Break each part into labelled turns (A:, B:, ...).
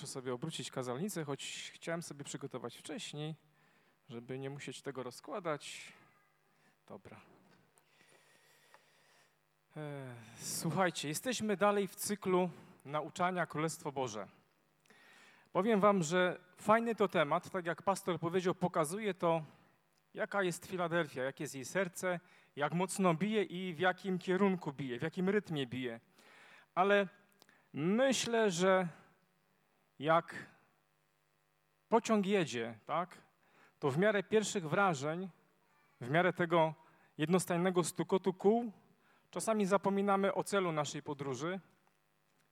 A: Muszę sobie obrócić kazalnicę, choć chciałem sobie przygotować wcześniej, żeby nie musieć tego rozkładać. Dobra. E, Słuchajcie, jesteśmy dalej w cyklu nauczania Królestwo Boże. Powiem wam, że fajny to temat, tak jak pastor powiedział, pokazuje to, jaka jest Filadelfia, jakie jest jej serce, jak mocno bije i w jakim kierunku bije, w jakim rytmie bije. Ale myślę, że jak pociąg jedzie, tak, to w miarę pierwszych wrażeń, w miarę tego jednostajnego stukotu kół, czasami zapominamy o celu naszej podróży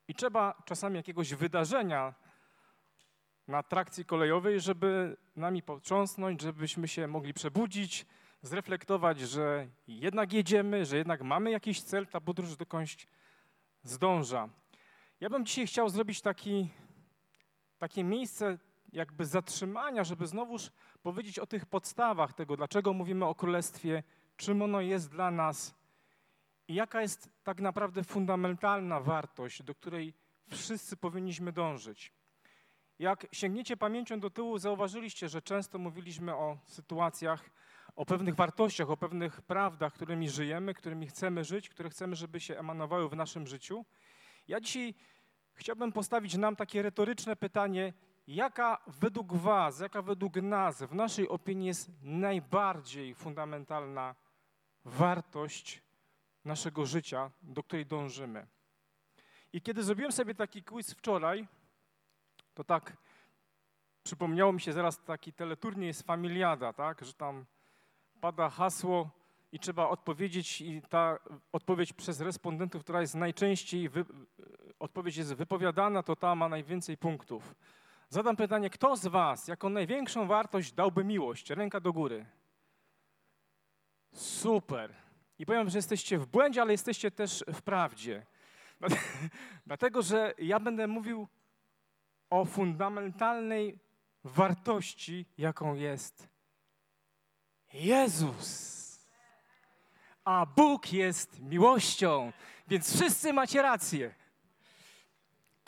A: i trzeba czasami jakiegoś wydarzenia na trakcji kolejowej, żeby nami potrząsnąć, żebyśmy się mogli przebudzić, zreflektować, że jednak jedziemy, że jednak mamy jakiś cel, ta podróż dokądś zdąża. Ja bym dzisiaj chciał zrobić taki takie miejsce jakby zatrzymania, żeby znowuż powiedzieć o tych podstawach tego, dlaczego mówimy o Królestwie, czym ono jest dla nas i jaka jest tak naprawdę fundamentalna wartość, do której wszyscy powinniśmy dążyć. Jak sięgniecie pamięcią do tyłu, zauważyliście, że często mówiliśmy o sytuacjach, o pewnych wartościach, o pewnych prawdach, którymi żyjemy, którymi chcemy żyć, które chcemy, żeby się emanowały w naszym życiu. Ja dzisiaj chciałbym postawić nam takie retoryczne pytanie, jaka według Was, jaka według nas, w naszej opinii jest najbardziej fundamentalna wartość naszego życia, do której dążymy. I kiedy zrobiłem sobie taki quiz wczoraj, to tak przypomniało mi się zaraz taki teleturniej jest familiada, tak, że tam pada hasło i trzeba odpowiedzieć i ta odpowiedź przez respondentów, która jest najczęściej wy, odpowiedź jest wypowiadana, to ta ma najwięcej punktów. Zadam pytanie, kto z Was jako największą wartość dałby miłość? Ręka do góry. Super. I powiem, że jesteście w błędzie, ale jesteście też w prawdzie. Dlatego, że ja będę mówił o fundamentalnej wartości, jaką jest Jezus. A Bóg jest miłością, więc wszyscy macie rację.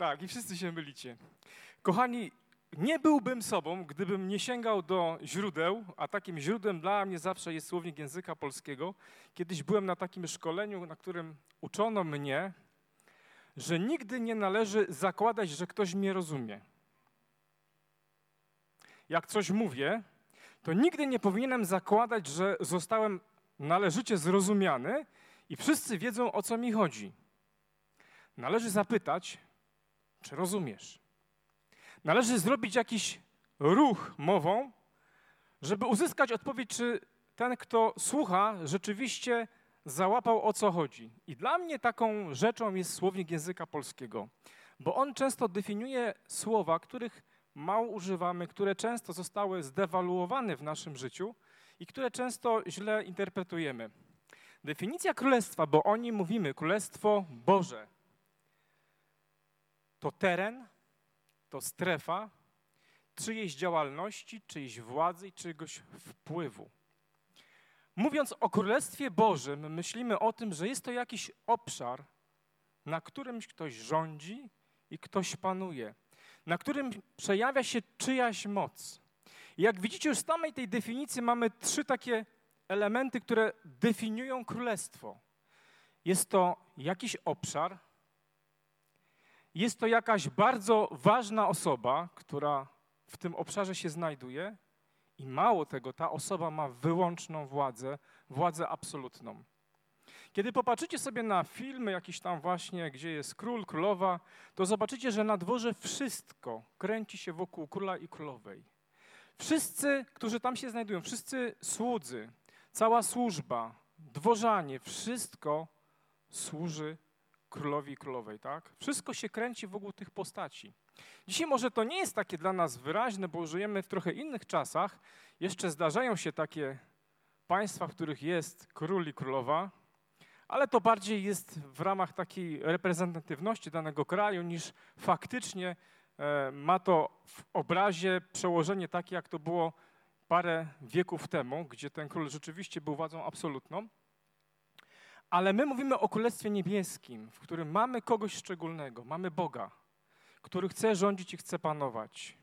A: Tak, i wszyscy się mylicie. Kochani, nie byłbym sobą, gdybym nie sięgał do źródeł, a takim źródłem dla mnie zawsze jest słownik języka polskiego. Kiedyś byłem na takim szkoleniu, na którym uczono mnie, że nigdy nie należy zakładać, że ktoś mnie rozumie. Jak coś mówię, to nigdy nie powinienem zakładać, że zostałem należycie zrozumiany i wszyscy wiedzą, o co mi chodzi. Należy zapytać, czy rozumiesz? Należy zrobić jakiś ruch mową, żeby uzyskać odpowiedź, czy ten, kto słucha, rzeczywiście załapał o co chodzi. I dla mnie taką rzeczą jest słownik języka polskiego, bo on często definiuje słowa, których mało używamy, które często zostały zdewaluowane w naszym życiu i które często źle interpretujemy. Definicja królestwa, bo o nim mówimy, królestwo Boże, to teren, to strefa czyjejś działalności, czyjejś władzy i czyjegoś wpływu. Mówiąc o Królestwie Bożym, myślimy o tym, że jest to jakiś obszar, na którymś ktoś rządzi i ktoś panuje, na którym przejawia się czyjaś moc. Jak widzicie, już z samej tej definicji mamy trzy takie elementy, które definiują królestwo. Jest to jakiś obszar, jest to jakaś bardzo ważna osoba, która w tym obszarze się znajduje, i mało tego, ta osoba ma wyłączną władzę, władzę absolutną. Kiedy popatrzycie sobie na filmy jakieś tam właśnie, gdzie jest król, królowa, to zobaczycie, że na dworze wszystko kręci się wokół króla i królowej. Wszyscy, którzy tam się znajdują, wszyscy słudzy, cała służba, dworzanie, wszystko służy królowi i królowej, tak? Wszystko się kręci wokół tych postaci. Dzisiaj może to nie jest takie dla nas wyraźne, bo żyjemy w trochę innych czasach. Jeszcze zdarzają się takie państwa, w których jest król i królowa, ale to bardziej jest w ramach takiej reprezentatywności danego kraju, niż faktycznie e, ma to w obrazie przełożenie takie, jak to było parę wieków temu, gdzie ten król rzeczywiście był władzą absolutną. Ale my mówimy o Królestwie Niebieskim, w którym mamy kogoś szczególnego, mamy Boga, który chce rządzić i chce panować.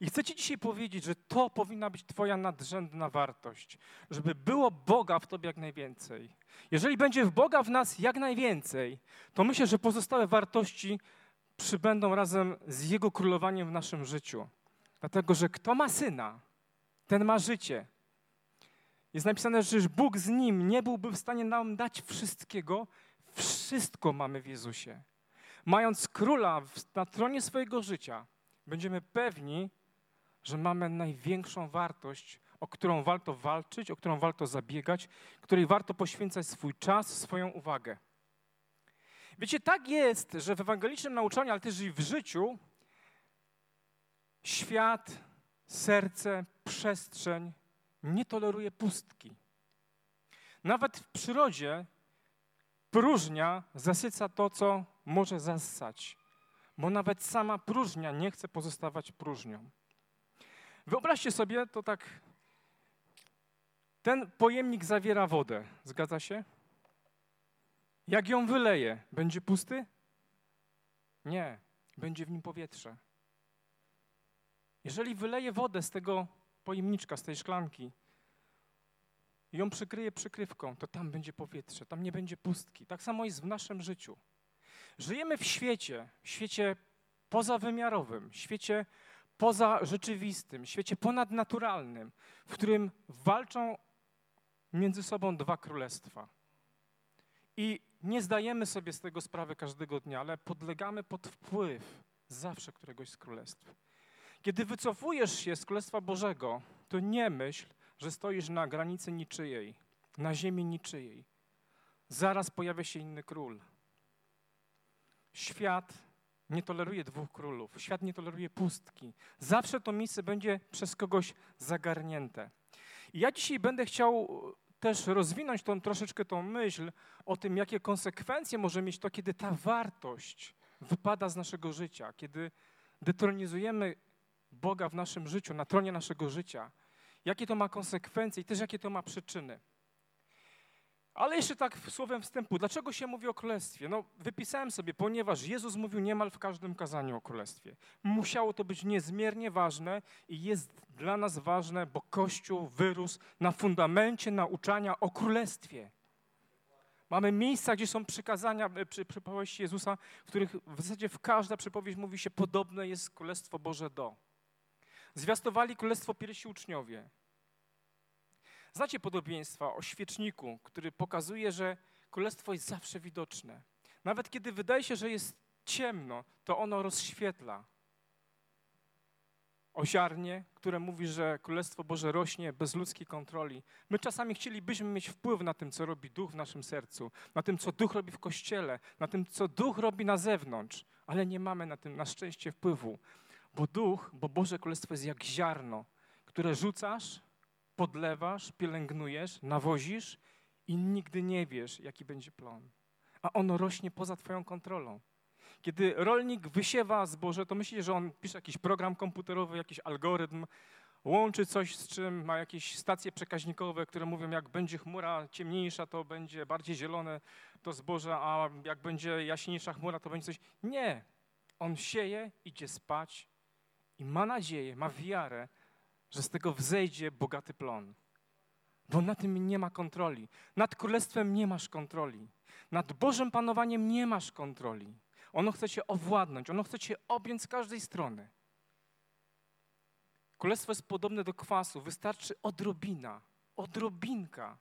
A: I chcę Ci dzisiaj powiedzieć, że to powinna być Twoja nadrzędna wartość, żeby było Boga w Tobie jak najwięcej. Jeżeli będzie Boga w nas jak najwięcej, to myślę, że pozostałe wartości przybędą razem z Jego królowaniem w naszym życiu. Dlatego, że kto ma syna, ten ma życie. Jest napisane, że Bóg z nim nie byłby w stanie nam dać wszystkiego. Wszystko mamy w Jezusie. Mając króla na tronie swojego życia, będziemy pewni, że mamy największą wartość, o którą warto walczyć, o którą warto zabiegać, której warto poświęcać swój czas, swoją uwagę. Wiecie, tak jest, że w ewangelicznym nauczaniu, ale też i w życiu, świat, serce, przestrzeń nie toleruje pustki. Nawet w przyrodzie próżnia zasyca to, co może zassać, bo nawet sama próżnia nie chce pozostawać próżnią. Wyobraźcie sobie to tak. Ten pojemnik zawiera wodę, zgadza się? Jak ją wyleje, będzie pusty? Nie, będzie w nim powietrze. Jeżeli wyleje wodę z tego pojemniczka, z tej szklanki i ją przykryje przykrywką, to tam będzie powietrze, tam nie będzie pustki. Tak samo jest w naszym życiu. Żyjemy w świecie, świecie pozawymiarowym, świecie poza rzeczywistym, świecie ponadnaturalnym, w którym walczą między sobą dwa królestwa. I nie zdajemy sobie z tego sprawy każdego dnia, ale podlegamy pod wpływ zawsze któregoś z królestw. Kiedy wycofujesz się z Królestwa Bożego, to nie myśl, że stoisz na granicy niczyjej, na ziemi niczyjej. Zaraz pojawia się inny król. Świat nie toleruje dwóch królów. Świat nie toleruje pustki. Zawsze to miejsce będzie przez kogoś zagarnięte. I ja dzisiaj będę chciał też rozwinąć tą, troszeczkę tą myśl o tym, jakie konsekwencje może mieć to, kiedy ta wartość wypada z naszego życia, kiedy detronizujemy Boga w naszym życiu, na tronie naszego życia. Jakie to ma konsekwencje i też jakie to ma przyczyny. Ale jeszcze tak słowem wstępu, dlaczego się mówi o królestwie? No, wypisałem sobie, ponieważ Jezus mówił niemal w każdym kazaniu o królestwie. Musiało to być niezmiernie ważne i jest dla nas ważne, bo Kościół wyrósł na fundamencie nauczania o królestwie. Mamy miejsca, gdzie są przykazania, e, przy przypowieści Jezusa, w których w zasadzie w każda przypowieść mówi się, podobne jest Królestwo Boże do. Zwiastowali Królestwo pierwsi uczniowie. Znacie podobieństwa o świeczniku, który pokazuje, że królestwo jest zawsze widoczne. Nawet kiedy wydaje się, że jest ciemno, to ono rozświetla. O ziarnie, które mówi, że Królestwo Boże rośnie bez ludzkiej kontroli. My czasami chcielibyśmy mieć wpływ na tym, co robi Duch w naszym sercu, na tym, co Duch robi w Kościele, na tym, co Duch robi na zewnątrz, ale nie mamy na tym na szczęście wpływu. Bo Duch, bo Boże Królestwo jest jak ziarno, które rzucasz podlewasz, pielęgnujesz, nawozisz i nigdy nie wiesz, jaki będzie plon. A ono rośnie poza Twoją kontrolą. Kiedy rolnik wysiewa zboże, to myślisz, że on pisze jakiś program komputerowy, jakiś algorytm, łączy coś z czym, ma jakieś stacje przekaźnikowe, które mówią, jak będzie chmura ciemniejsza, to będzie bardziej zielone to zboże, a jak będzie jaśniejsza chmura, to będzie coś. Nie. On sieje, idzie spać i ma nadzieję, ma wiarę, że z tego wzejdzie bogaty plon. Bo na tym nie ma kontroli. Nad królestwem nie masz kontroli. Nad Bożym panowaniem nie masz kontroli. Ono chce cię owładnąć, ono chce cię objąć z każdej strony. Królestwo jest podobne do kwasu. Wystarczy odrobina, odrobinka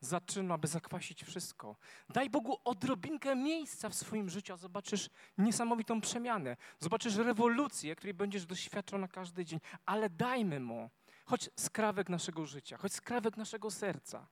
A: zaczyna, aby zakwasić wszystko. Daj Bogu odrobinkę miejsca w swoim życiu, a zobaczysz niesamowitą przemianę. Zobaczysz rewolucję, której będziesz doświadczał na każdy dzień. Ale dajmy Mu choć skrawek naszego życia, choć skrawek naszego serca.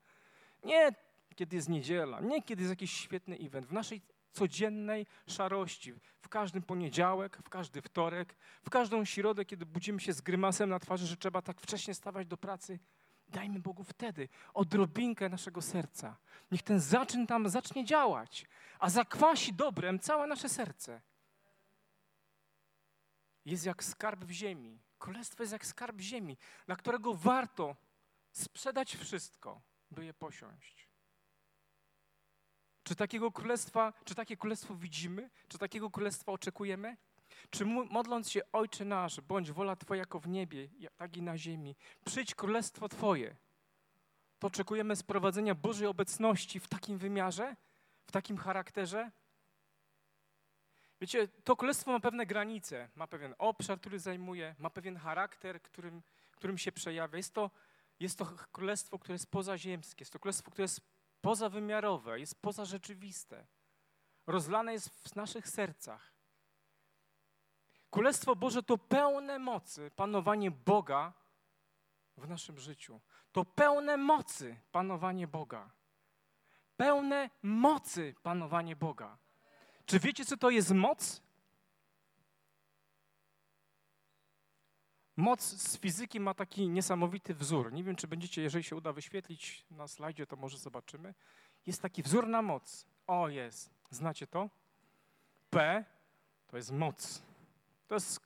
A: Nie kiedy jest niedziela, nie kiedy jest jakiś świetny event. W naszej codziennej szarości. W każdy poniedziałek, w każdy wtorek, w każdą środę, kiedy budzimy się z grymasem na twarzy, że trzeba tak wcześnie stawać do pracy, dajmy Bogu wtedy odrobinkę naszego serca. Niech ten zaczyn tam zacznie działać, a zakwasi dobrem całe nasze serce. Jest jak skarb w ziemi. Królestwo jest jak skarb ziemi, dla którego warto sprzedać wszystko, by je posiąść. Czy takiego królestwa, czy takie królestwo widzimy? Czy takiego królestwa oczekujemy? Czy modląc się, Ojcze nasz, bądź wola Twoja jako w niebie, tak i na ziemi, przyjdź królestwo Twoje, to oczekujemy sprowadzenia Bożej obecności w takim wymiarze, w takim charakterze? Wiecie, to królestwo ma pewne granice, ma pewien obszar, który zajmuje, ma pewien charakter, którym, którym się przejawia. Jest to, jest to królestwo, które jest pozaziemskie, jest to królestwo, które jest pozawymiarowe, jest pozarzeczywiste. Rozlane jest w naszych sercach. Królestwo Boże to pełne mocy panowanie Boga w naszym życiu. To pełne mocy panowanie Boga. Pełne mocy panowanie Boga. Czy wiecie, co to jest moc? Moc z fizyki ma taki niesamowity wzór. Nie wiem, czy będziecie, jeżeli się uda wyświetlić na slajdzie, to może zobaczymy. Jest taki wzór na moc. O, jest. Znacie to? P to jest moc. To jest,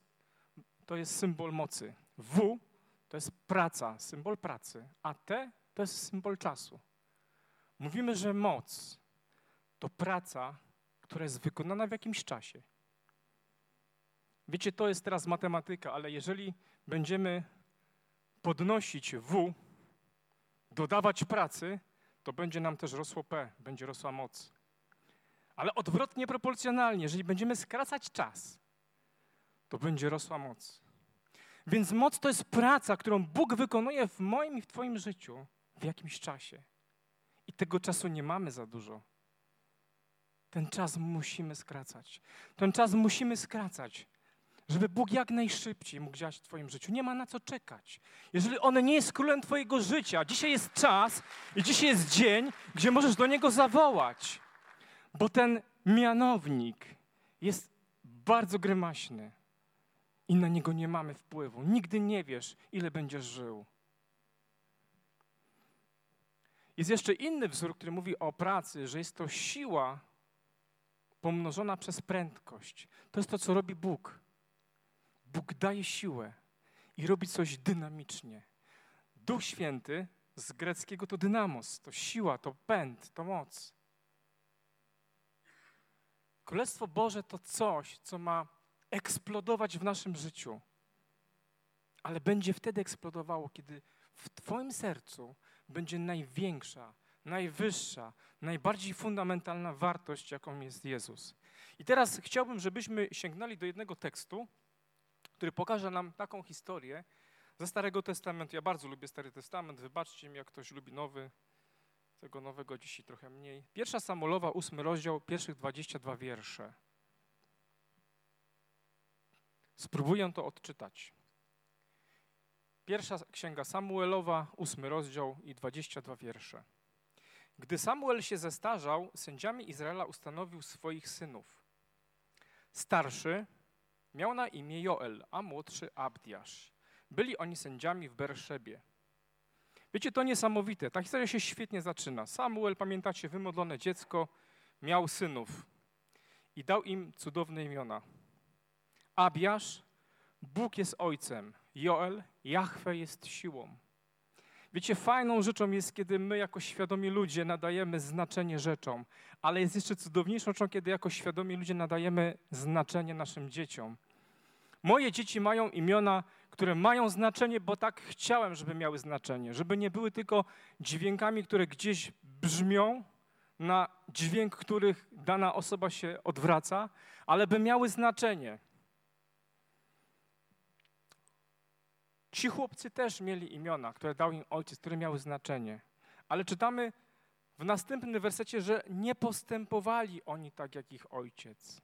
A: to jest symbol mocy. W to jest praca, symbol pracy. A T to jest symbol czasu. Mówimy, że moc to praca, która jest wykonana w jakimś czasie. Wiecie, to jest teraz matematyka, ale jeżeli będziemy podnosić W, dodawać pracy, to będzie nam też rosło P, będzie rosła moc. Ale odwrotnie proporcjonalnie, jeżeli będziemy skracać czas, to będzie rosła moc. Więc moc to jest praca, którą Bóg wykonuje w moim i w Twoim życiu w jakimś czasie. I tego czasu nie mamy za dużo. Ten czas musimy skracać. Ten czas musimy skracać, żeby Bóg jak najszybciej mógł działać w Twoim życiu. Nie ma na co czekać. Jeżeli On nie jest królem Twojego życia, dzisiaj jest czas i dzisiaj jest dzień, gdzie możesz do Niego zawołać, bo ten mianownik jest bardzo grymaśny i na niego nie mamy wpływu. Nigdy nie wiesz, ile będziesz żył. Jest jeszcze inny wzór, który mówi o pracy, że jest to siła pomnożona przez prędkość. To jest to, co robi Bóg. Bóg daje siłę i robi coś dynamicznie. Duch Święty z greckiego to dynamos, to siła, to pęd, to moc. Królestwo Boże to coś, co ma eksplodować w naszym życiu. Ale będzie wtedy eksplodowało, kiedy w Twoim sercu będzie największa, najwyższa, najbardziej fundamentalna wartość, jaką jest Jezus. I teraz chciałbym, żebyśmy sięgnęli do jednego tekstu, który pokaże nam taką historię ze Starego Testamentu. Ja bardzo lubię Stary Testament, wybaczcie mi, jak ktoś lubi nowy, tego nowego dzisiaj trochę mniej. Pierwsza Samuelowa, ósmy rozdział, pierwszych 22 wiersze. Spróbuję to odczytać. Pierwsza księga Samuelowa, ósmy rozdział i 22 wiersze. Gdy Samuel się zestarzał, sędziami Izraela ustanowił swoich synów. Starszy miał na imię Joel, a młodszy Abdiasz. Byli oni sędziami w Berszebie. Wiecie, to niesamowite. Ta historia się świetnie zaczyna. Samuel, pamiętacie, wymodlone dziecko, miał synów i dał im cudowne imiona. Abiasz, Bóg jest ojcem. Joel, Jahwe jest siłą. Wiecie, fajną rzeczą jest, kiedy my jako świadomi ludzie nadajemy znaczenie rzeczom, ale jest jeszcze cudowniejszą rzeczą, kiedy jako świadomi ludzie nadajemy znaczenie naszym dzieciom. Moje dzieci mają imiona, które mają znaczenie, bo tak chciałem, żeby miały znaczenie, żeby nie były tylko dźwiękami, które gdzieś brzmią na dźwięk, których dana osoba się odwraca, ale by miały znaczenie. Ci chłopcy też mieli imiona, które dał im ojciec, które miały znaczenie. Ale czytamy w następnym wersecie, że nie postępowali oni tak jak ich ojciec.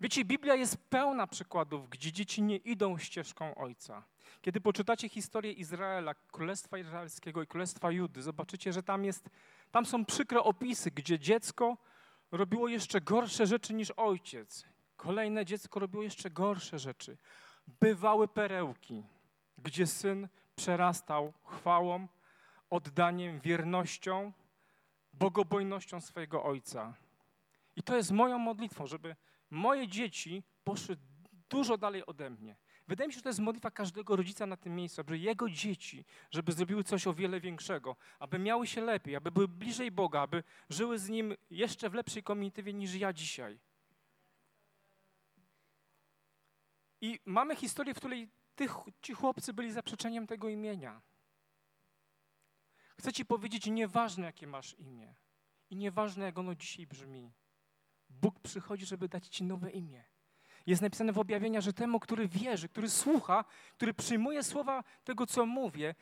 A: Wiecie, Biblia jest pełna przykładów, gdzie dzieci nie idą ścieżką ojca. Kiedy poczytacie historię Izraela, Królestwa Izraelskiego i Królestwa Judy, zobaczycie, że tam, jest, tam są przykre opisy, gdzie dziecko robiło jeszcze gorsze rzeczy niż ojciec. Kolejne dziecko robiło jeszcze gorsze rzeczy. Bywały perełki, gdzie syn przerastał chwałą, oddaniem, wiernością, bogobojnością swojego ojca. I to jest moją modlitwą, żeby moje dzieci poszły dużo dalej ode mnie. Wydaje mi się, że to jest modlitwa każdego rodzica na tym miejscu, aby jego dzieci, żeby zrobiły coś o wiele większego, aby miały się lepiej, aby były bliżej Boga, aby żyły z Nim jeszcze w lepszej komitywie niż ja dzisiaj. I mamy historię, w której tych, ci chłopcy byli zaprzeczeniem tego imienia. Chcę ci powiedzieć, nieważne jakie masz imię i nieważne jak ono dzisiaj brzmi. Bóg przychodzi, żeby dać ci nowe imię. Jest napisane w objawienia, że temu, który wierzy, który słucha, który przyjmuje słowa tego, co mówię,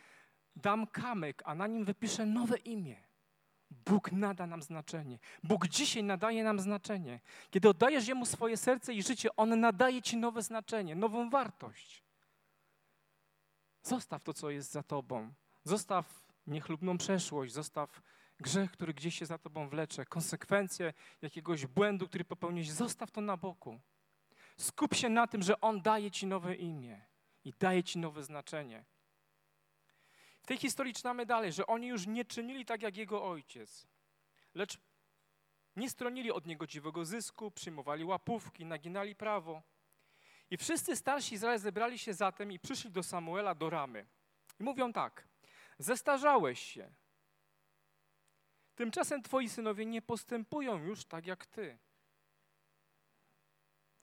A: dam kamyk, a na nim wypiszę nowe imię. Bóg nada nam znaczenie. Bóg dzisiaj nadaje nam znaczenie. Kiedy oddajesz Jemu swoje serce i życie, On nadaje Ci nowe znaczenie, nową wartość. Zostaw to, co jest za Tobą. Zostaw niechlubną przeszłość, zostaw grzech, który gdzieś się za Tobą wlecze, konsekwencje jakiegoś błędu, który popełniłeś. Zostaw to na boku. Skup się na tym, że On daje Ci nowe imię i daje Ci nowe znaczenie. W tej historii czytamy dalej, że oni już nie czynili tak jak jego ojciec, lecz nie stronili od niegodziwego zysku, przyjmowali łapówki, naginali prawo. I wszyscy starsi Izrael zebrali się zatem i przyszli do Samuela do ramy. I mówią tak: Zestarzałeś się. Tymczasem twoi synowie nie postępują już tak jak ty.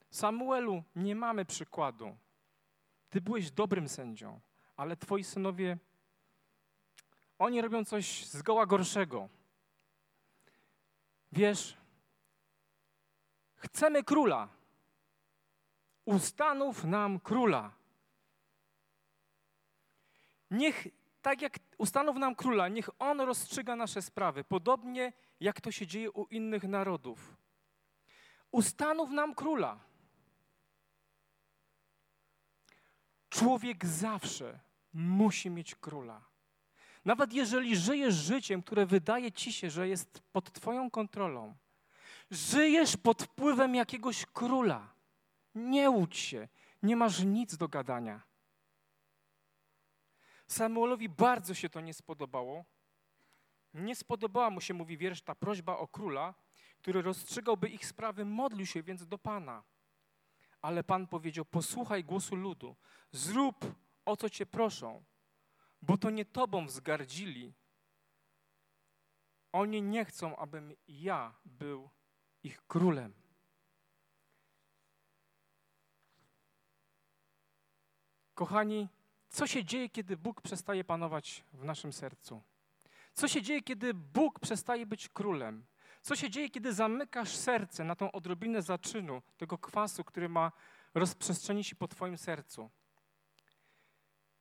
A: Samuelu, nie mamy przykładu. Ty byłeś dobrym sędzią, ale twoi synowie, oni robią coś zgoła gorszego. Wiesz, chcemy króla. Ustanów nam króla. Niech, tak jak ustanów nam króla, niech on rozstrzyga nasze sprawy, podobnie jak to się dzieje u innych narodów. Ustanów nam króla. Człowiek zawsze musi mieć króla. Nawet jeżeli żyjesz życiem, które wydaje ci się, że jest pod Twoją kontrolą, żyjesz pod wpływem jakiegoś króla. Nie łudź się, nie masz nic do gadania. Samuelowi bardzo się to nie spodobało. Nie spodobała mu się, mówi wiersz, ta prośba o króla, który rozstrzygałby ich sprawy, modlił się więc do Pana. Ale Pan powiedział: Posłuchaj głosu ludu, zrób o co cię proszą, bo to nie Tobą wzgardzili. Oni nie chcą, abym ja był ich królem. Kochani, co się dzieje, kiedy Bóg przestaje panować w naszym sercu? Co się dzieje, kiedy Bóg przestaje być królem? Co się dzieje, kiedy zamykasz serce na tą odrobinę zaczynu, tego kwasu, który ma rozprzestrzenić się po Twoim sercu?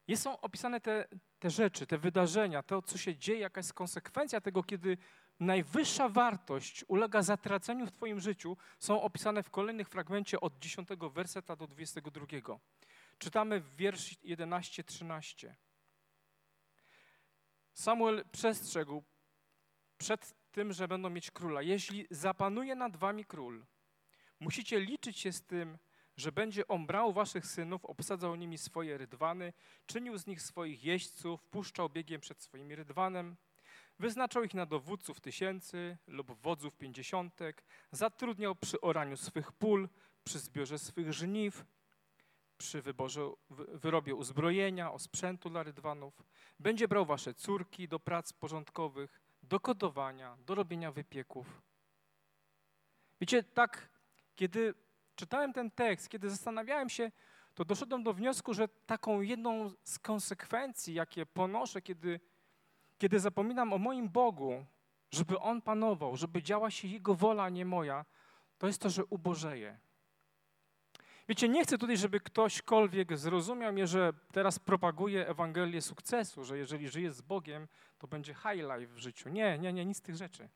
A: Jest są opisane te, te rzeczy, te wydarzenia, to, co się dzieje, jaka jest konsekwencja tego, kiedy najwyższa wartość ulega zatraceniu w Twoim życiu, są opisane w kolejnych fragmencie od 10 werseta do 22. Czytamy w wiersz 11-13. Samuel przestrzegł przed tym, że będą mieć króla. Jeśli zapanuje nad wami król, musicie liczyć się z tym, że będzie on brał waszych synów, obsadzał nimi swoje rydwany, czynił z nich swoich jeźdźców, puszczał biegiem przed swoimi rydwanem, wyznaczał ich na dowódców tysięcy lub wodzów pięćdziesiątek, zatrudniał przy oraniu swych pól, przy zbiorze swych żniw, przy wyborze, wyrobie uzbrojenia, osprzętu dla rydwanów. Będzie brał wasze córki do prac porządkowych, do kodowania, do robienia wypieków. Wiecie, tak, kiedy czytałem ten tekst, kiedy zastanawiałem się, to doszedłem do wniosku, że taką jedną z konsekwencji, jakie ponoszę, kiedy, kiedy zapominam o moim Bogu, żeby On panował, żeby działa się Jego wola, nie moja, to jest to, że ubożeję. Wiecie, nie chcę tutaj, żeby ktośkolwiek zrozumiał mnie, że teraz propaguję Ewangelię sukcesu, że jeżeli żyjesz z Bogiem, to będzie high life w życiu. Nie, nie, nie, nic z tych rzeczy.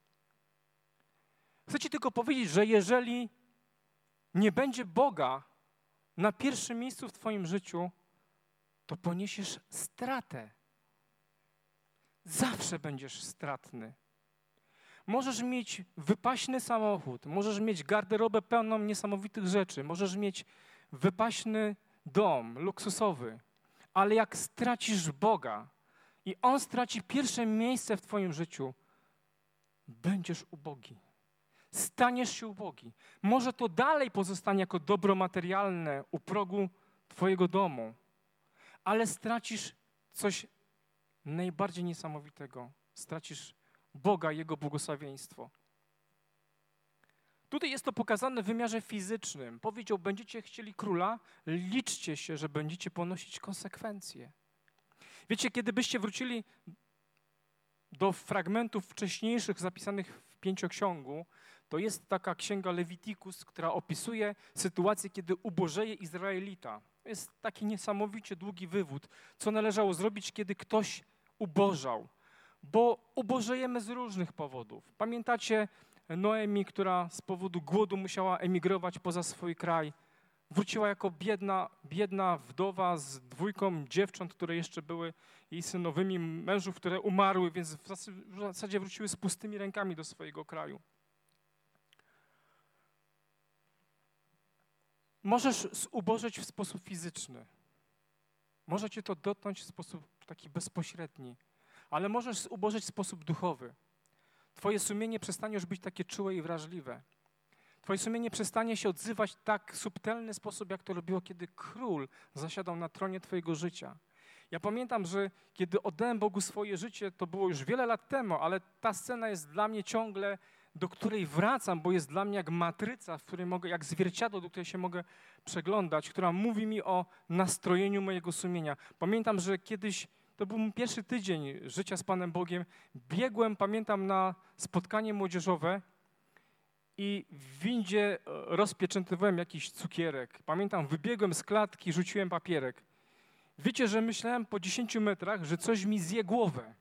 A: Chcę ci tylko powiedzieć, że jeżeli nie będzie Boga na pierwszym miejscu w Twoim życiu, to poniesiesz stratę. Zawsze będziesz stratny. Możesz mieć wypaśny samochód, możesz mieć garderobę pełną niesamowitych rzeczy, możesz mieć wypaśny dom luksusowy, ale jak stracisz Boga i On straci pierwsze miejsce w Twoim życiu, będziesz ubogi. Staniesz się ubogi. Może to dalej pozostanie jako dobro materialne u progu Twojego domu, ale stracisz coś najbardziej niesamowitego. Stracisz Boga, Jego błogosławieństwo. Tutaj jest to pokazane w wymiarze fizycznym. Powiedział, będziecie chcieli króla, liczcie się, że będziecie ponosić konsekwencje. Wiecie, kiedy byście wrócili do fragmentów wcześniejszych zapisanych w pięcioksiągu, to jest taka księga Levitikus, która opisuje sytuację, kiedy ubożeje Izraelita. Jest taki niesamowicie długi wywód, co należało zrobić, kiedy ktoś ubożał. Bo ubożejemy z różnych powodów. Pamiętacie Noemi, która z powodu głodu musiała emigrować poza swój kraj. Wróciła jako biedna, biedna wdowa z dwójką dziewcząt, które jeszcze były jej synowymi, mężów, które umarły, więc w zasadzie wróciły z pustymi rękami do swojego kraju. Możesz zubożyć w sposób fizyczny. Może cię to dotknąć w sposób taki bezpośredni, ale możesz zubożyć w sposób duchowy. Twoje sumienie przestanie już być takie czułe i wrażliwe. Twoje sumienie przestanie się odzywać w tak subtelny sposób, jak to robiło, kiedy król zasiadał na tronie Twojego życia. Ja pamiętam, że kiedy oddałem Bogu swoje życie, to było już wiele lat temu, ale ta scena jest dla mnie ciągle, do której wracam, bo jest dla mnie jak matryca, w której mogę, jak zwierciadło, do której się mogę przeglądać, która mówi mi o nastrojeniu mojego sumienia. Pamiętam, że kiedyś to był mój pierwszy tydzień życia z Panem Bogiem. Biegłem, pamiętam, na spotkanie młodzieżowe i w windzie e, rozpieczętowałem jakiś cukierek. Pamiętam, wybiegłem z klatki, rzuciłem papierek. Wiecie, że myślałem po 10 metrach, że coś mi zje głowę,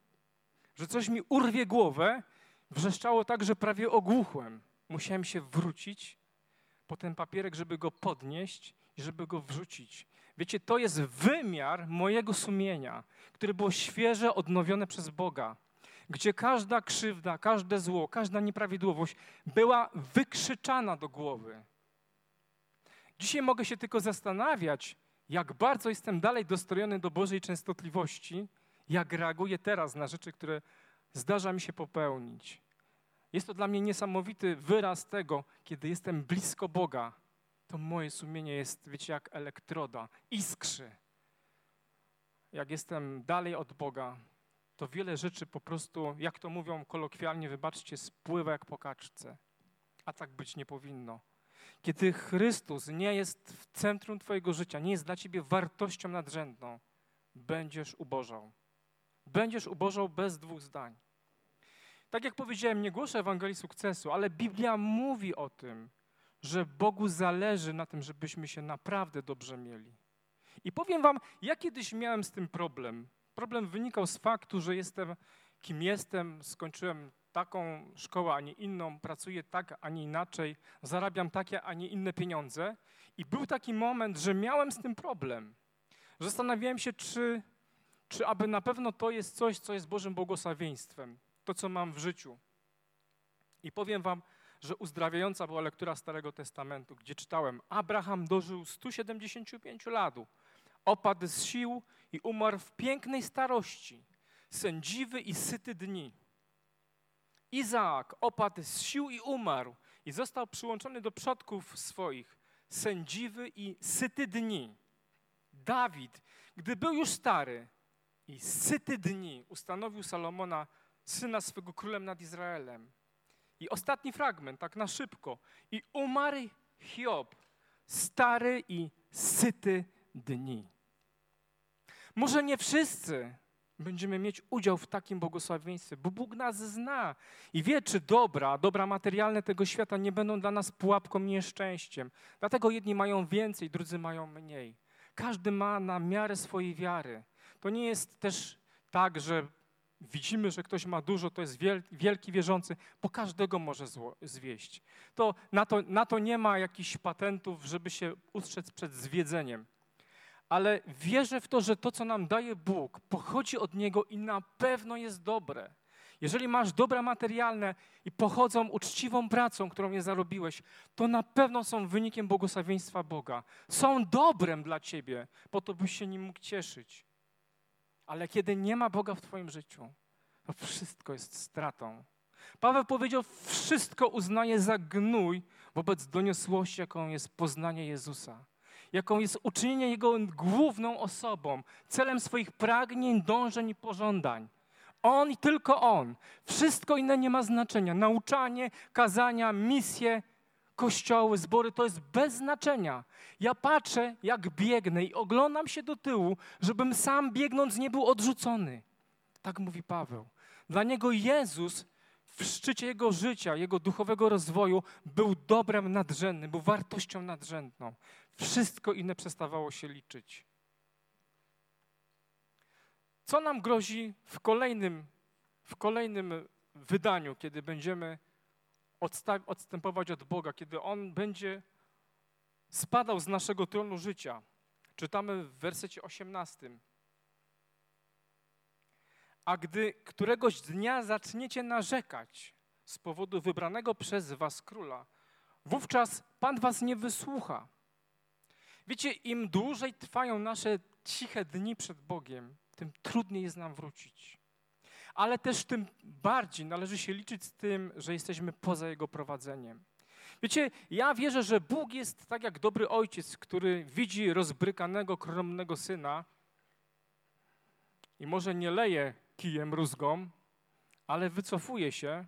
A: że coś mi urwie głowę. Wrzeszczało tak, że prawie ogłuchłem. Musiałem się wrócić po ten papierek, żeby go podnieść i żeby go wrzucić. Wiecie, to jest wymiar mojego sumienia, które było świeże, odnowione przez Boga, gdzie każda krzywda, każde zło, każda nieprawidłowość była wykrzyczana do głowy. Dzisiaj mogę się tylko zastanawiać, jak bardzo jestem dalej dostrojony do Bożej częstotliwości, jak reaguję teraz na rzeczy, które zdarza mi się popełnić. Jest to dla mnie niesamowity wyraz tego, kiedy jestem blisko Boga, to moje sumienie jest, wiecie, jak elektroda, iskrzy. Jak jestem dalej od Boga, to wiele rzeczy po prostu, jak to mówią kolokwialnie, wybaczcie, spływa jak po kaczce. A tak być nie powinno. Kiedy Chrystus nie jest w centrum Twojego życia, nie jest dla Ciebie wartością nadrzędną, będziesz ubożał. Będziesz ubożał bez dwóch zdań. Tak jak powiedziałem, nie głoszę Ewangelii sukcesu, ale Biblia mówi o tym, że Bogu zależy na tym, żebyśmy się naprawdę dobrze mieli. I powiem Wam, ja kiedyś miałem z tym problem. Problem wynikał z faktu, że jestem kim jestem, skończyłem taką szkołę, a nie inną, pracuję tak, a nie inaczej, zarabiam takie, a nie inne pieniądze. I był taki moment, że miałem z tym problem. Zastanawiałem się, czy, czy aby na pewno to jest coś, co jest Bożym błogosławieństwem, to, co mam w życiu. I powiem Wam, że uzdrawiająca była lektura Starego Testamentu, gdzie czytałem: Abraham dożył 175 lat, opadł z sił i umarł w pięknej starości, sędziwy i syty dni. Izaak opadł z sił i umarł i został przyłączony do przodków swoich, sędziwy i syty dni. Dawid, gdy był już stary i syty dni, ustanowił Salomona, syna swego królem nad Izraelem. I ostatni fragment, tak na szybko. I umarł Hiob, stary i syty dni. Może nie wszyscy będziemy mieć udział w takim błogosławieństwie, bo Bóg nas zna i wie, czy dobra, dobra materialne tego świata nie będą dla nas pułapką, nieszczęściem. Dlatego jedni mają więcej, drudzy mają mniej. Każdy ma na miarę swojej wiary. To nie jest też tak, że widzimy, że ktoś ma dużo, to jest wielki wierzący, bo każdego może zło, zwieść. To na, to na to nie ma jakichś patentów, żeby się ustrzec przed zwiedzeniem. Ale wierzę w to, że to, co nam daje Bóg, pochodzi od Niego i na pewno jest dobre. jeżeli masz dobra materialne i pochodzą uczciwą pracą, którą nie zarobiłeś, to na pewno są wynikiem błogosławieństwa Boga. Są dobrem dla ciebie, po to byś się nim mógł cieszyć. Ale kiedy nie ma Boga w twoim życiu, to wszystko jest stratą. Paweł powiedział, wszystko uznaje za gnój wobec doniosłości, jaką jest poznanie Jezusa jaką jest uczynienie Jego główną osobą, celem swoich pragnień, dążeń i pożądań. On i tylko On. Wszystko inne nie ma znaczenia. Nauczanie, kazania, misje, kościoły, zbory to jest bez znaczenia. Ja patrzę, jak biegnę i oglądam się do tyłu, żebym sam biegnąc nie był odrzucony. Tak mówi Paweł. Dla niego Jezus w szczycie jego życia, jego duchowego rozwoju był dobrem nadrzędnym, był wartością nadrzędną. Wszystko inne przestawało się liczyć. Co nam grozi w kolejnym, w kolejnym wydaniu, kiedy będziemy odstępować od Boga, kiedy On będzie spadał z naszego tronu życia? Czytamy w wersecie 18. A gdy któregoś dnia zaczniecie narzekać z powodu wybranego przez was króla, wówczas Pan was nie wysłucha. Wiecie, im dłużej trwają nasze ciche dni przed Bogiem, tym trudniej jest nam wrócić. Ale też tym bardziej należy się liczyć z tym, że jesteśmy poza Jego prowadzeniem. Wiecie, ja wierzę, że Bóg jest tak jak dobry ojciec, który widzi rozbrykanego, kromnego syna i może nie leje kijem rózgą, ale wycofuje się,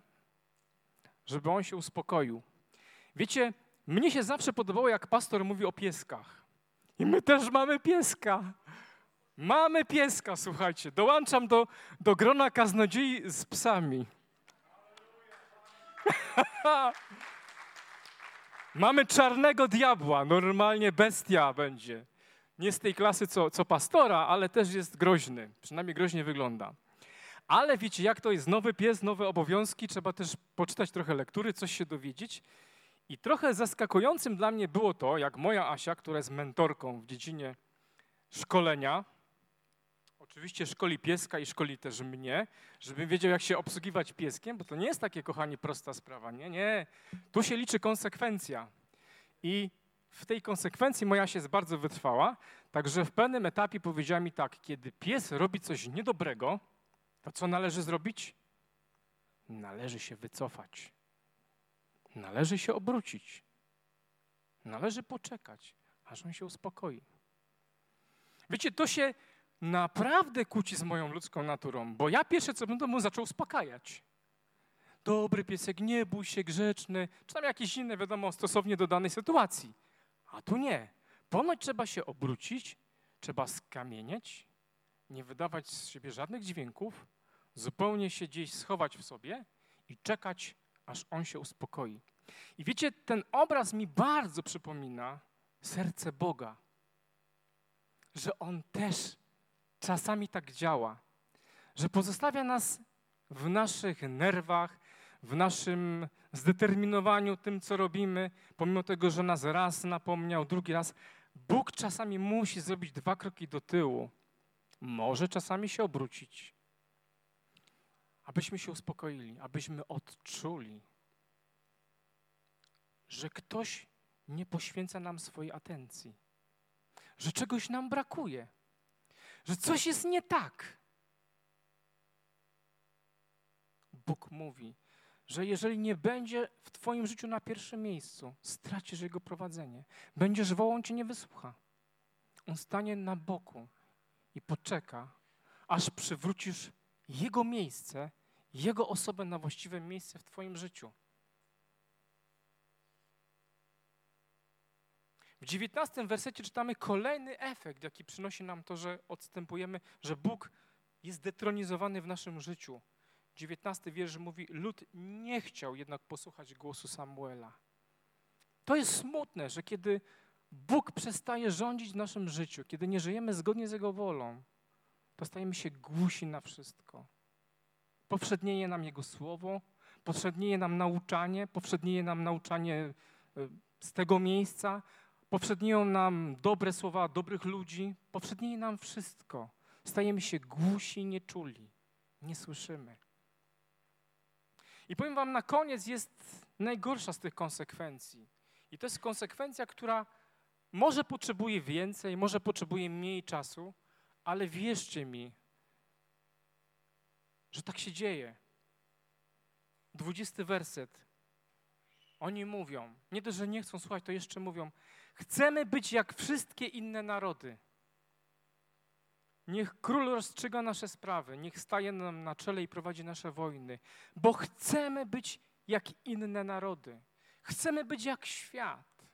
A: żeby on się uspokoił. Wiecie, mnie się zawsze podobało, jak pastor mówi o pieskach. I my też mamy pieska. Mamy pieska, słuchajcie. Dołączam do, do grona kaznodziei z psami. mamy czarnego diabła, normalnie bestia będzie. Nie z tej klasy co, co pastora, ale też jest groźny. Przynajmniej groźnie wygląda. Ale wiecie, jak to jest nowy pies, nowe obowiązki, trzeba też poczytać trochę lektury, coś się dowiedzieć. I trochę zaskakującym dla mnie było to, jak moja Asia, która jest mentorką w dziedzinie szkolenia, oczywiście szkoli pieska i szkoli też mnie, żebym wiedział, jak się obsługiwać pieskiem, bo to nie jest takie, kochani, prosta sprawa. Nie, nie. Tu się liczy konsekwencja. I w tej konsekwencji moja się jest bardzo wytrwała, także w pewnym etapie powiedziała mi tak, kiedy pies robi coś niedobrego, to co należy zrobić? Należy się wycofać. Należy się obrócić. Należy poczekać, aż on się uspokoi. Wiecie, to się naprawdę kłóci z moją ludzką naturą, bo ja pierwsze co będę mu zaczął uspokajać. Dobry piesek, nie bój się, grzeczny, czy tam jakieś inne, wiadomo, stosownie do danej sytuacji. A tu nie. Ponoć trzeba się obrócić, trzeba skamienieć, nie wydawać z siebie żadnych dźwięków, zupełnie się gdzieś schować w sobie i czekać, aż on się uspokoi. I wiecie, ten obraz mi bardzo przypomina serce Boga, że on też czasami tak działa, że pozostawia nas w naszych nerwach, w naszym zdeterminowaniu tym, co robimy, pomimo tego, że nas raz napomniał, drugi raz. Bóg czasami musi zrobić dwa kroki do tyłu. Może czasami się obrócić, abyśmy się uspokoili, abyśmy odczuli, że ktoś nie poświęca nam swojej atencji, że czegoś nam brakuje, że coś jest nie tak. Bóg mówi, że jeżeli nie będzie w Twoim życiu na pierwszym miejscu, stracisz Jego prowadzenie. Będziesz wołał, Cię nie wysłucha. On stanie na boku i poczeka, aż przywrócisz Jego miejsce, Jego osobę na właściwe miejsce w Twoim życiu. W dziewiętnastym wersecie czytamy kolejny efekt, jaki przynosi nam to, że odstępujemy, że Bóg jest detronizowany w naszym życiu. Dziewiętnasty wiersz mówi, lud nie chciał jednak posłuchać głosu Samuela. To jest smutne, że kiedy Bóg przestaje rządzić w naszym życiu, kiedy nie żyjemy zgodnie z Jego wolą, to stajemy się głusi na wszystko. Powszednieje nam Jego słowo, powszednieje nam nauczanie, powszednieje nam nauczanie e, z tego miejsca, powszednieją nam dobre słowa dobrych ludzi, powszednieje nam wszystko. Stajemy się głusi, nieczuli, nie słyszymy. I powiem Wam, na koniec jest najgorsza z tych konsekwencji. I to jest konsekwencja, która może potrzebuje więcej, może potrzebuje mniej czasu, ale wierzcie mi, że tak się dzieje. Dwudziesty werset. Oni mówią, nie to, że nie chcą słuchać, to jeszcze mówią, chcemy być jak wszystkie inne narody. Niech król rozstrzyga nasze sprawy, niech staje nam na czele i prowadzi nasze wojny, bo chcemy być jak inne narody. Chcemy być jak świat.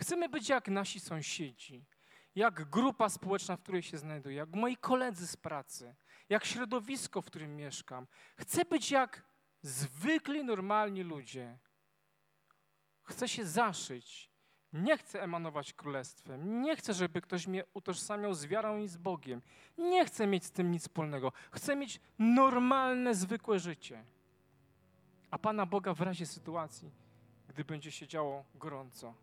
A: Chcemy być jak nasi sąsiedzi, jak grupa społeczna, w której się znajduję, jak moi koledzy z pracy, jak środowisko, w którym mieszkam. Chcę być jak zwykli, normalni ludzie. Chcę się zaszyć. Nie chcę emanować królestwem. Nie chcę, żeby ktoś mnie utożsamiał z wiarą i z Bogiem. Nie chcę mieć z tym nic wspólnego. Chcę mieć normalne, zwykłe życie. A Pana Boga w razie sytuacji, gdy będzie się działo gorąco.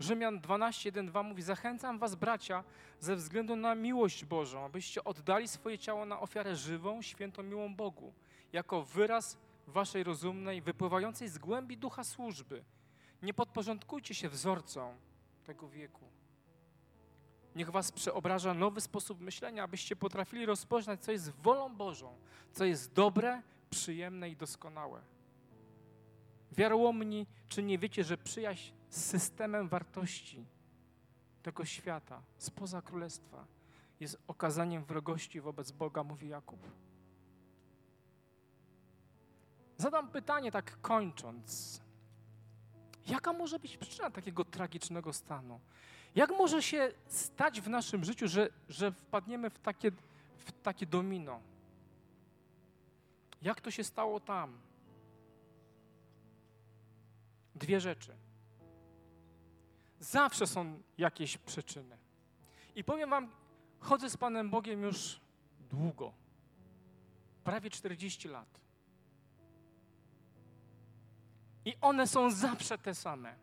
A: Rzymian 12, 1, 2 mówi: Zachęcam Was, bracia, ze względu na miłość Bożą, abyście oddali swoje ciało na ofiarę żywą, świętą, miłą Bogu, jako wyraz Waszej rozumnej, wypływającej z głębi ducha służby. Nie podporządkujcie się wzorcom tego wieku. Niech Was przeobraża nowy sposób myślenia, abyście potrafili rozpoznać, co jest wolą Bożą, co jest dobre, przyjemne i doskonałe. Wiarołomni, czy nie wiecie, że przyjaźń z systemem wartości tego świata, spoza królestwa, jest okazaniem wrogości wobec Boga, mówi Jakub. Zadam pytanie, tak kończąc. Jaka może być przyczyna takiego tragicznego stanu? Jak może się stać w naszym życiu, że, że wpadniemy w takie, w takie domino? Jak to się stało tam? Dwie rzeczy. Zawsze są jakieś przyczyny. I powiem Wam, chodzę z Panem Bogiem już długo, prawie 40 lat. I one są zawsze te same.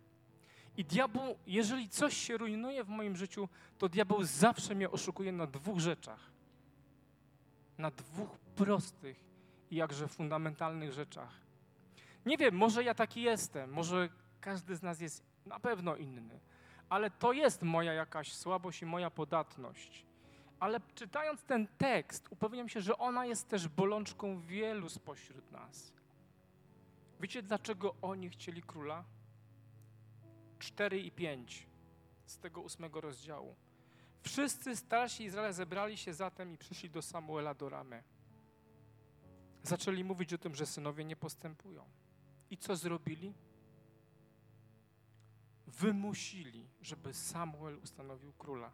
A: I diabeł, jeżeli coś się rujnuje w moim życiu, to diabeł zawsze mnie oszukuje na dwóch rzeczach. Na dwóch prostych i jakże fundamentalnych rzeczach. Nie wiem, może ja taki jestem, może każdy z nas jest na pewno inny, ale to jest moja jakaś słabość i moja podatność. Ale czytając ten tekst, upewniam się, że ona jest też bolączką wielu spośród nas. Wiecie, dlaczego oni chcieli króla? 4 i 5 z tego ósmego rozdziału. Wszyscy starsi Izraela zebrali się zatem i przyszli do Samuela do Ramy. Zaczęli mówić o tym, że synowie nie postępują. I co zrobili? Wymusili, żeby Samuel ustanowił króla.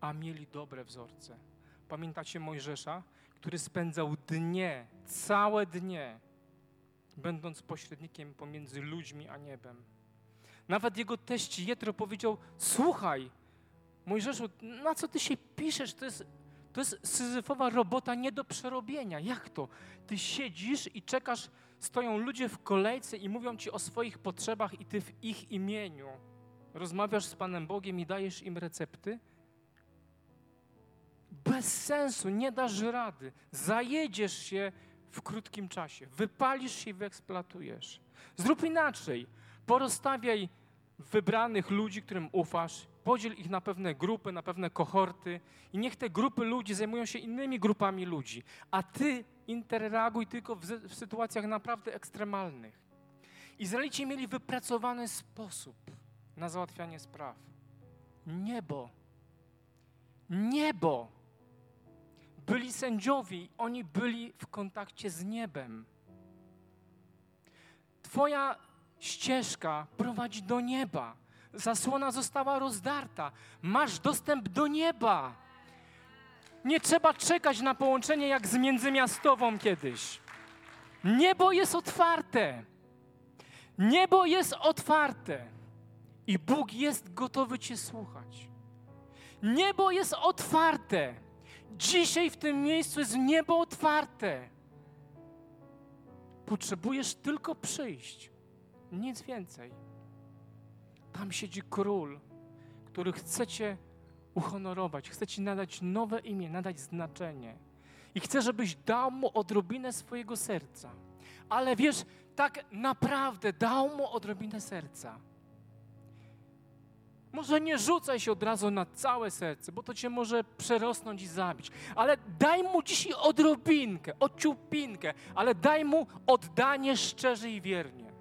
A: A mieli dobre wzorce. Pamiętacie Mojżesza, który spędzał dnie, całe dnie będąc pośrednikiem pomiędzy ludźmi a niebem. Nawet jego teść Jetro powiedział, słuchaj, Mojżeszu, na co ty się piszesz? To jest, to jest syzyfowa robota nie do przerobienia. Jak to? Ty siedzisz i czekasz, stoją ludzie w kolejce i mówią ci o swoich potrzebach i ty w ich imieniu rozmawiasz z Panem Bogiem i dajesz im recepty? Bez sensu, nie dasz rady. Zajedziesz się w krótkim czasie. Wypalisz się i wyeksploatujesz. Zrób inaczej. Porozstawiaj wybranych ludzi, którym ufasz, podziel ich na pewne grupy, na pewne kohorty i niech te grupy ludzi zajmują się innymi grupami ludzi, a ty interreaguj tylko w, w sytuacjach naprawdę ekstremalnych. Izraelici mieli wypracowany sposób na załatwianie spraw. Niebo. Niebo byli sędziowie, oni byli w kontakcie z niebem. Twoja ścieżka prowadzi do nieba. Zasłona została rozdarta. Masz dostęp do nieba. Nie trzeba czekać na połączenie jak z międzymiastową kiedyś. Niebo jest otwarte. Niebo jest otwarte. I Bóg jest gotowy Cię słuchać. Niebo jest otwarte. Dzisiaj w tym miejscu jest niebo otwarte. Potrzebujesz tylko przyjść, nic więcej. Tam siedzi król, który chce Cię uhonorować, chce Ci nadać nowe imię, nadać znaczenie. I chcę, żebyś dał mu odrobinę swojego serca. Ale wiesz, tak naprawdę dał mu odrobinę serca. Może nie rzucaj się od razu na całe serce, bo to cię może przerosnąć i zabić. Ale daj mu dzisiaj odrobinkę, ociupinkę, ale daj mu oddanie szczerze i wiernie.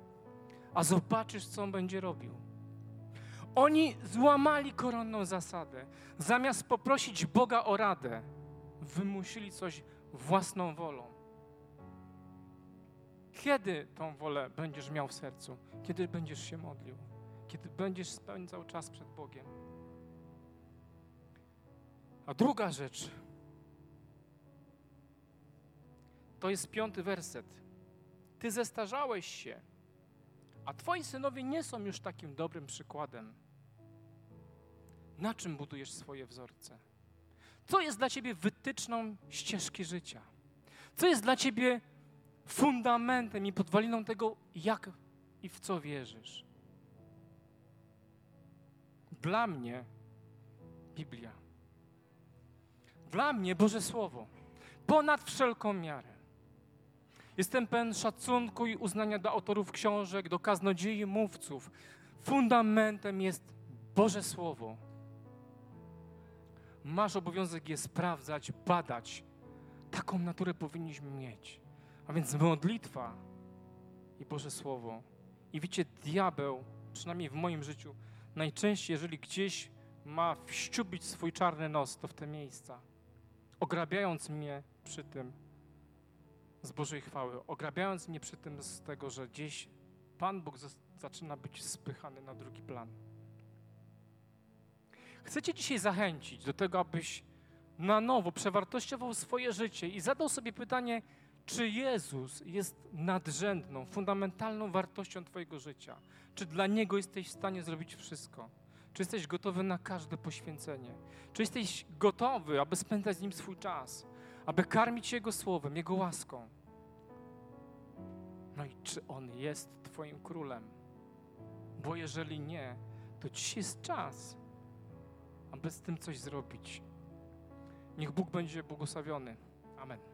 A: A zobaczysz, co on będzie robił. Oni złamali koronną zasadę. Zamiast poprosić Boga o radę, wymusili coś własną wolą. Kiedy tą wolę będziesz miał w sercu? Kiedy będziesz się modlił? Kiedy będziesz spędzał czas przed Bogiem? A druga rzecz to jest piąty werset. Ty zestarzałeś się, a twoi synowie nie są już takim dobrym przykładem. Na czym budujesz swoje wzorce? Co jest dla ciebie wytyczną ścieżki życia? Co jest dla ciebie fundamentem i podwaliną tego, jak i w co wierzysz? Dla mnie Biblia. Dla mnie Boże Słowo. Ponad wszelką miarę. Jestem pełen szacunku i uznania do autorów książek, do kaznodziei, mówców. Fundamentem jest Boże Słowo. Masz obowiązek je sprawdzać, badać. Taką naturę powinniśmy mieć. A więc modlitwa i Boże Słowo. I wiecie, diabeł, przynajmniej w moim życiu, najczęściej, jeżeli gdzieś ma wściubić swój czarny nos, to w te miejsca, ograbiając mnie przy tym z Bożej chwały, ograbiając mnie przy tym z tego, że gdzieś Pan Bóg zaczyna być spychany na drugi plan. Chcę Cię dzisiaj zachęcić do tego, abyś na nowo przewartościował swoje życie i zadał sobie pytanie, czy Jezus jest nadrzędną, fundamentalną wartością Twojego życia? Czy dla Niego jesteś w stanie zrobić wszystko? Czy jesteś gotowy na każde poświęcenie? Czy jesteś gotowy, aby spędzać z Nim swój czas? Aby karmić Jego słowem, Jego łaską? No i czy On jest Twoim królem? Bo jeżeli nie, to dziś jest czas, aby z tym coś zrobić. Niech Bóg będzie błogosławiony. Amen.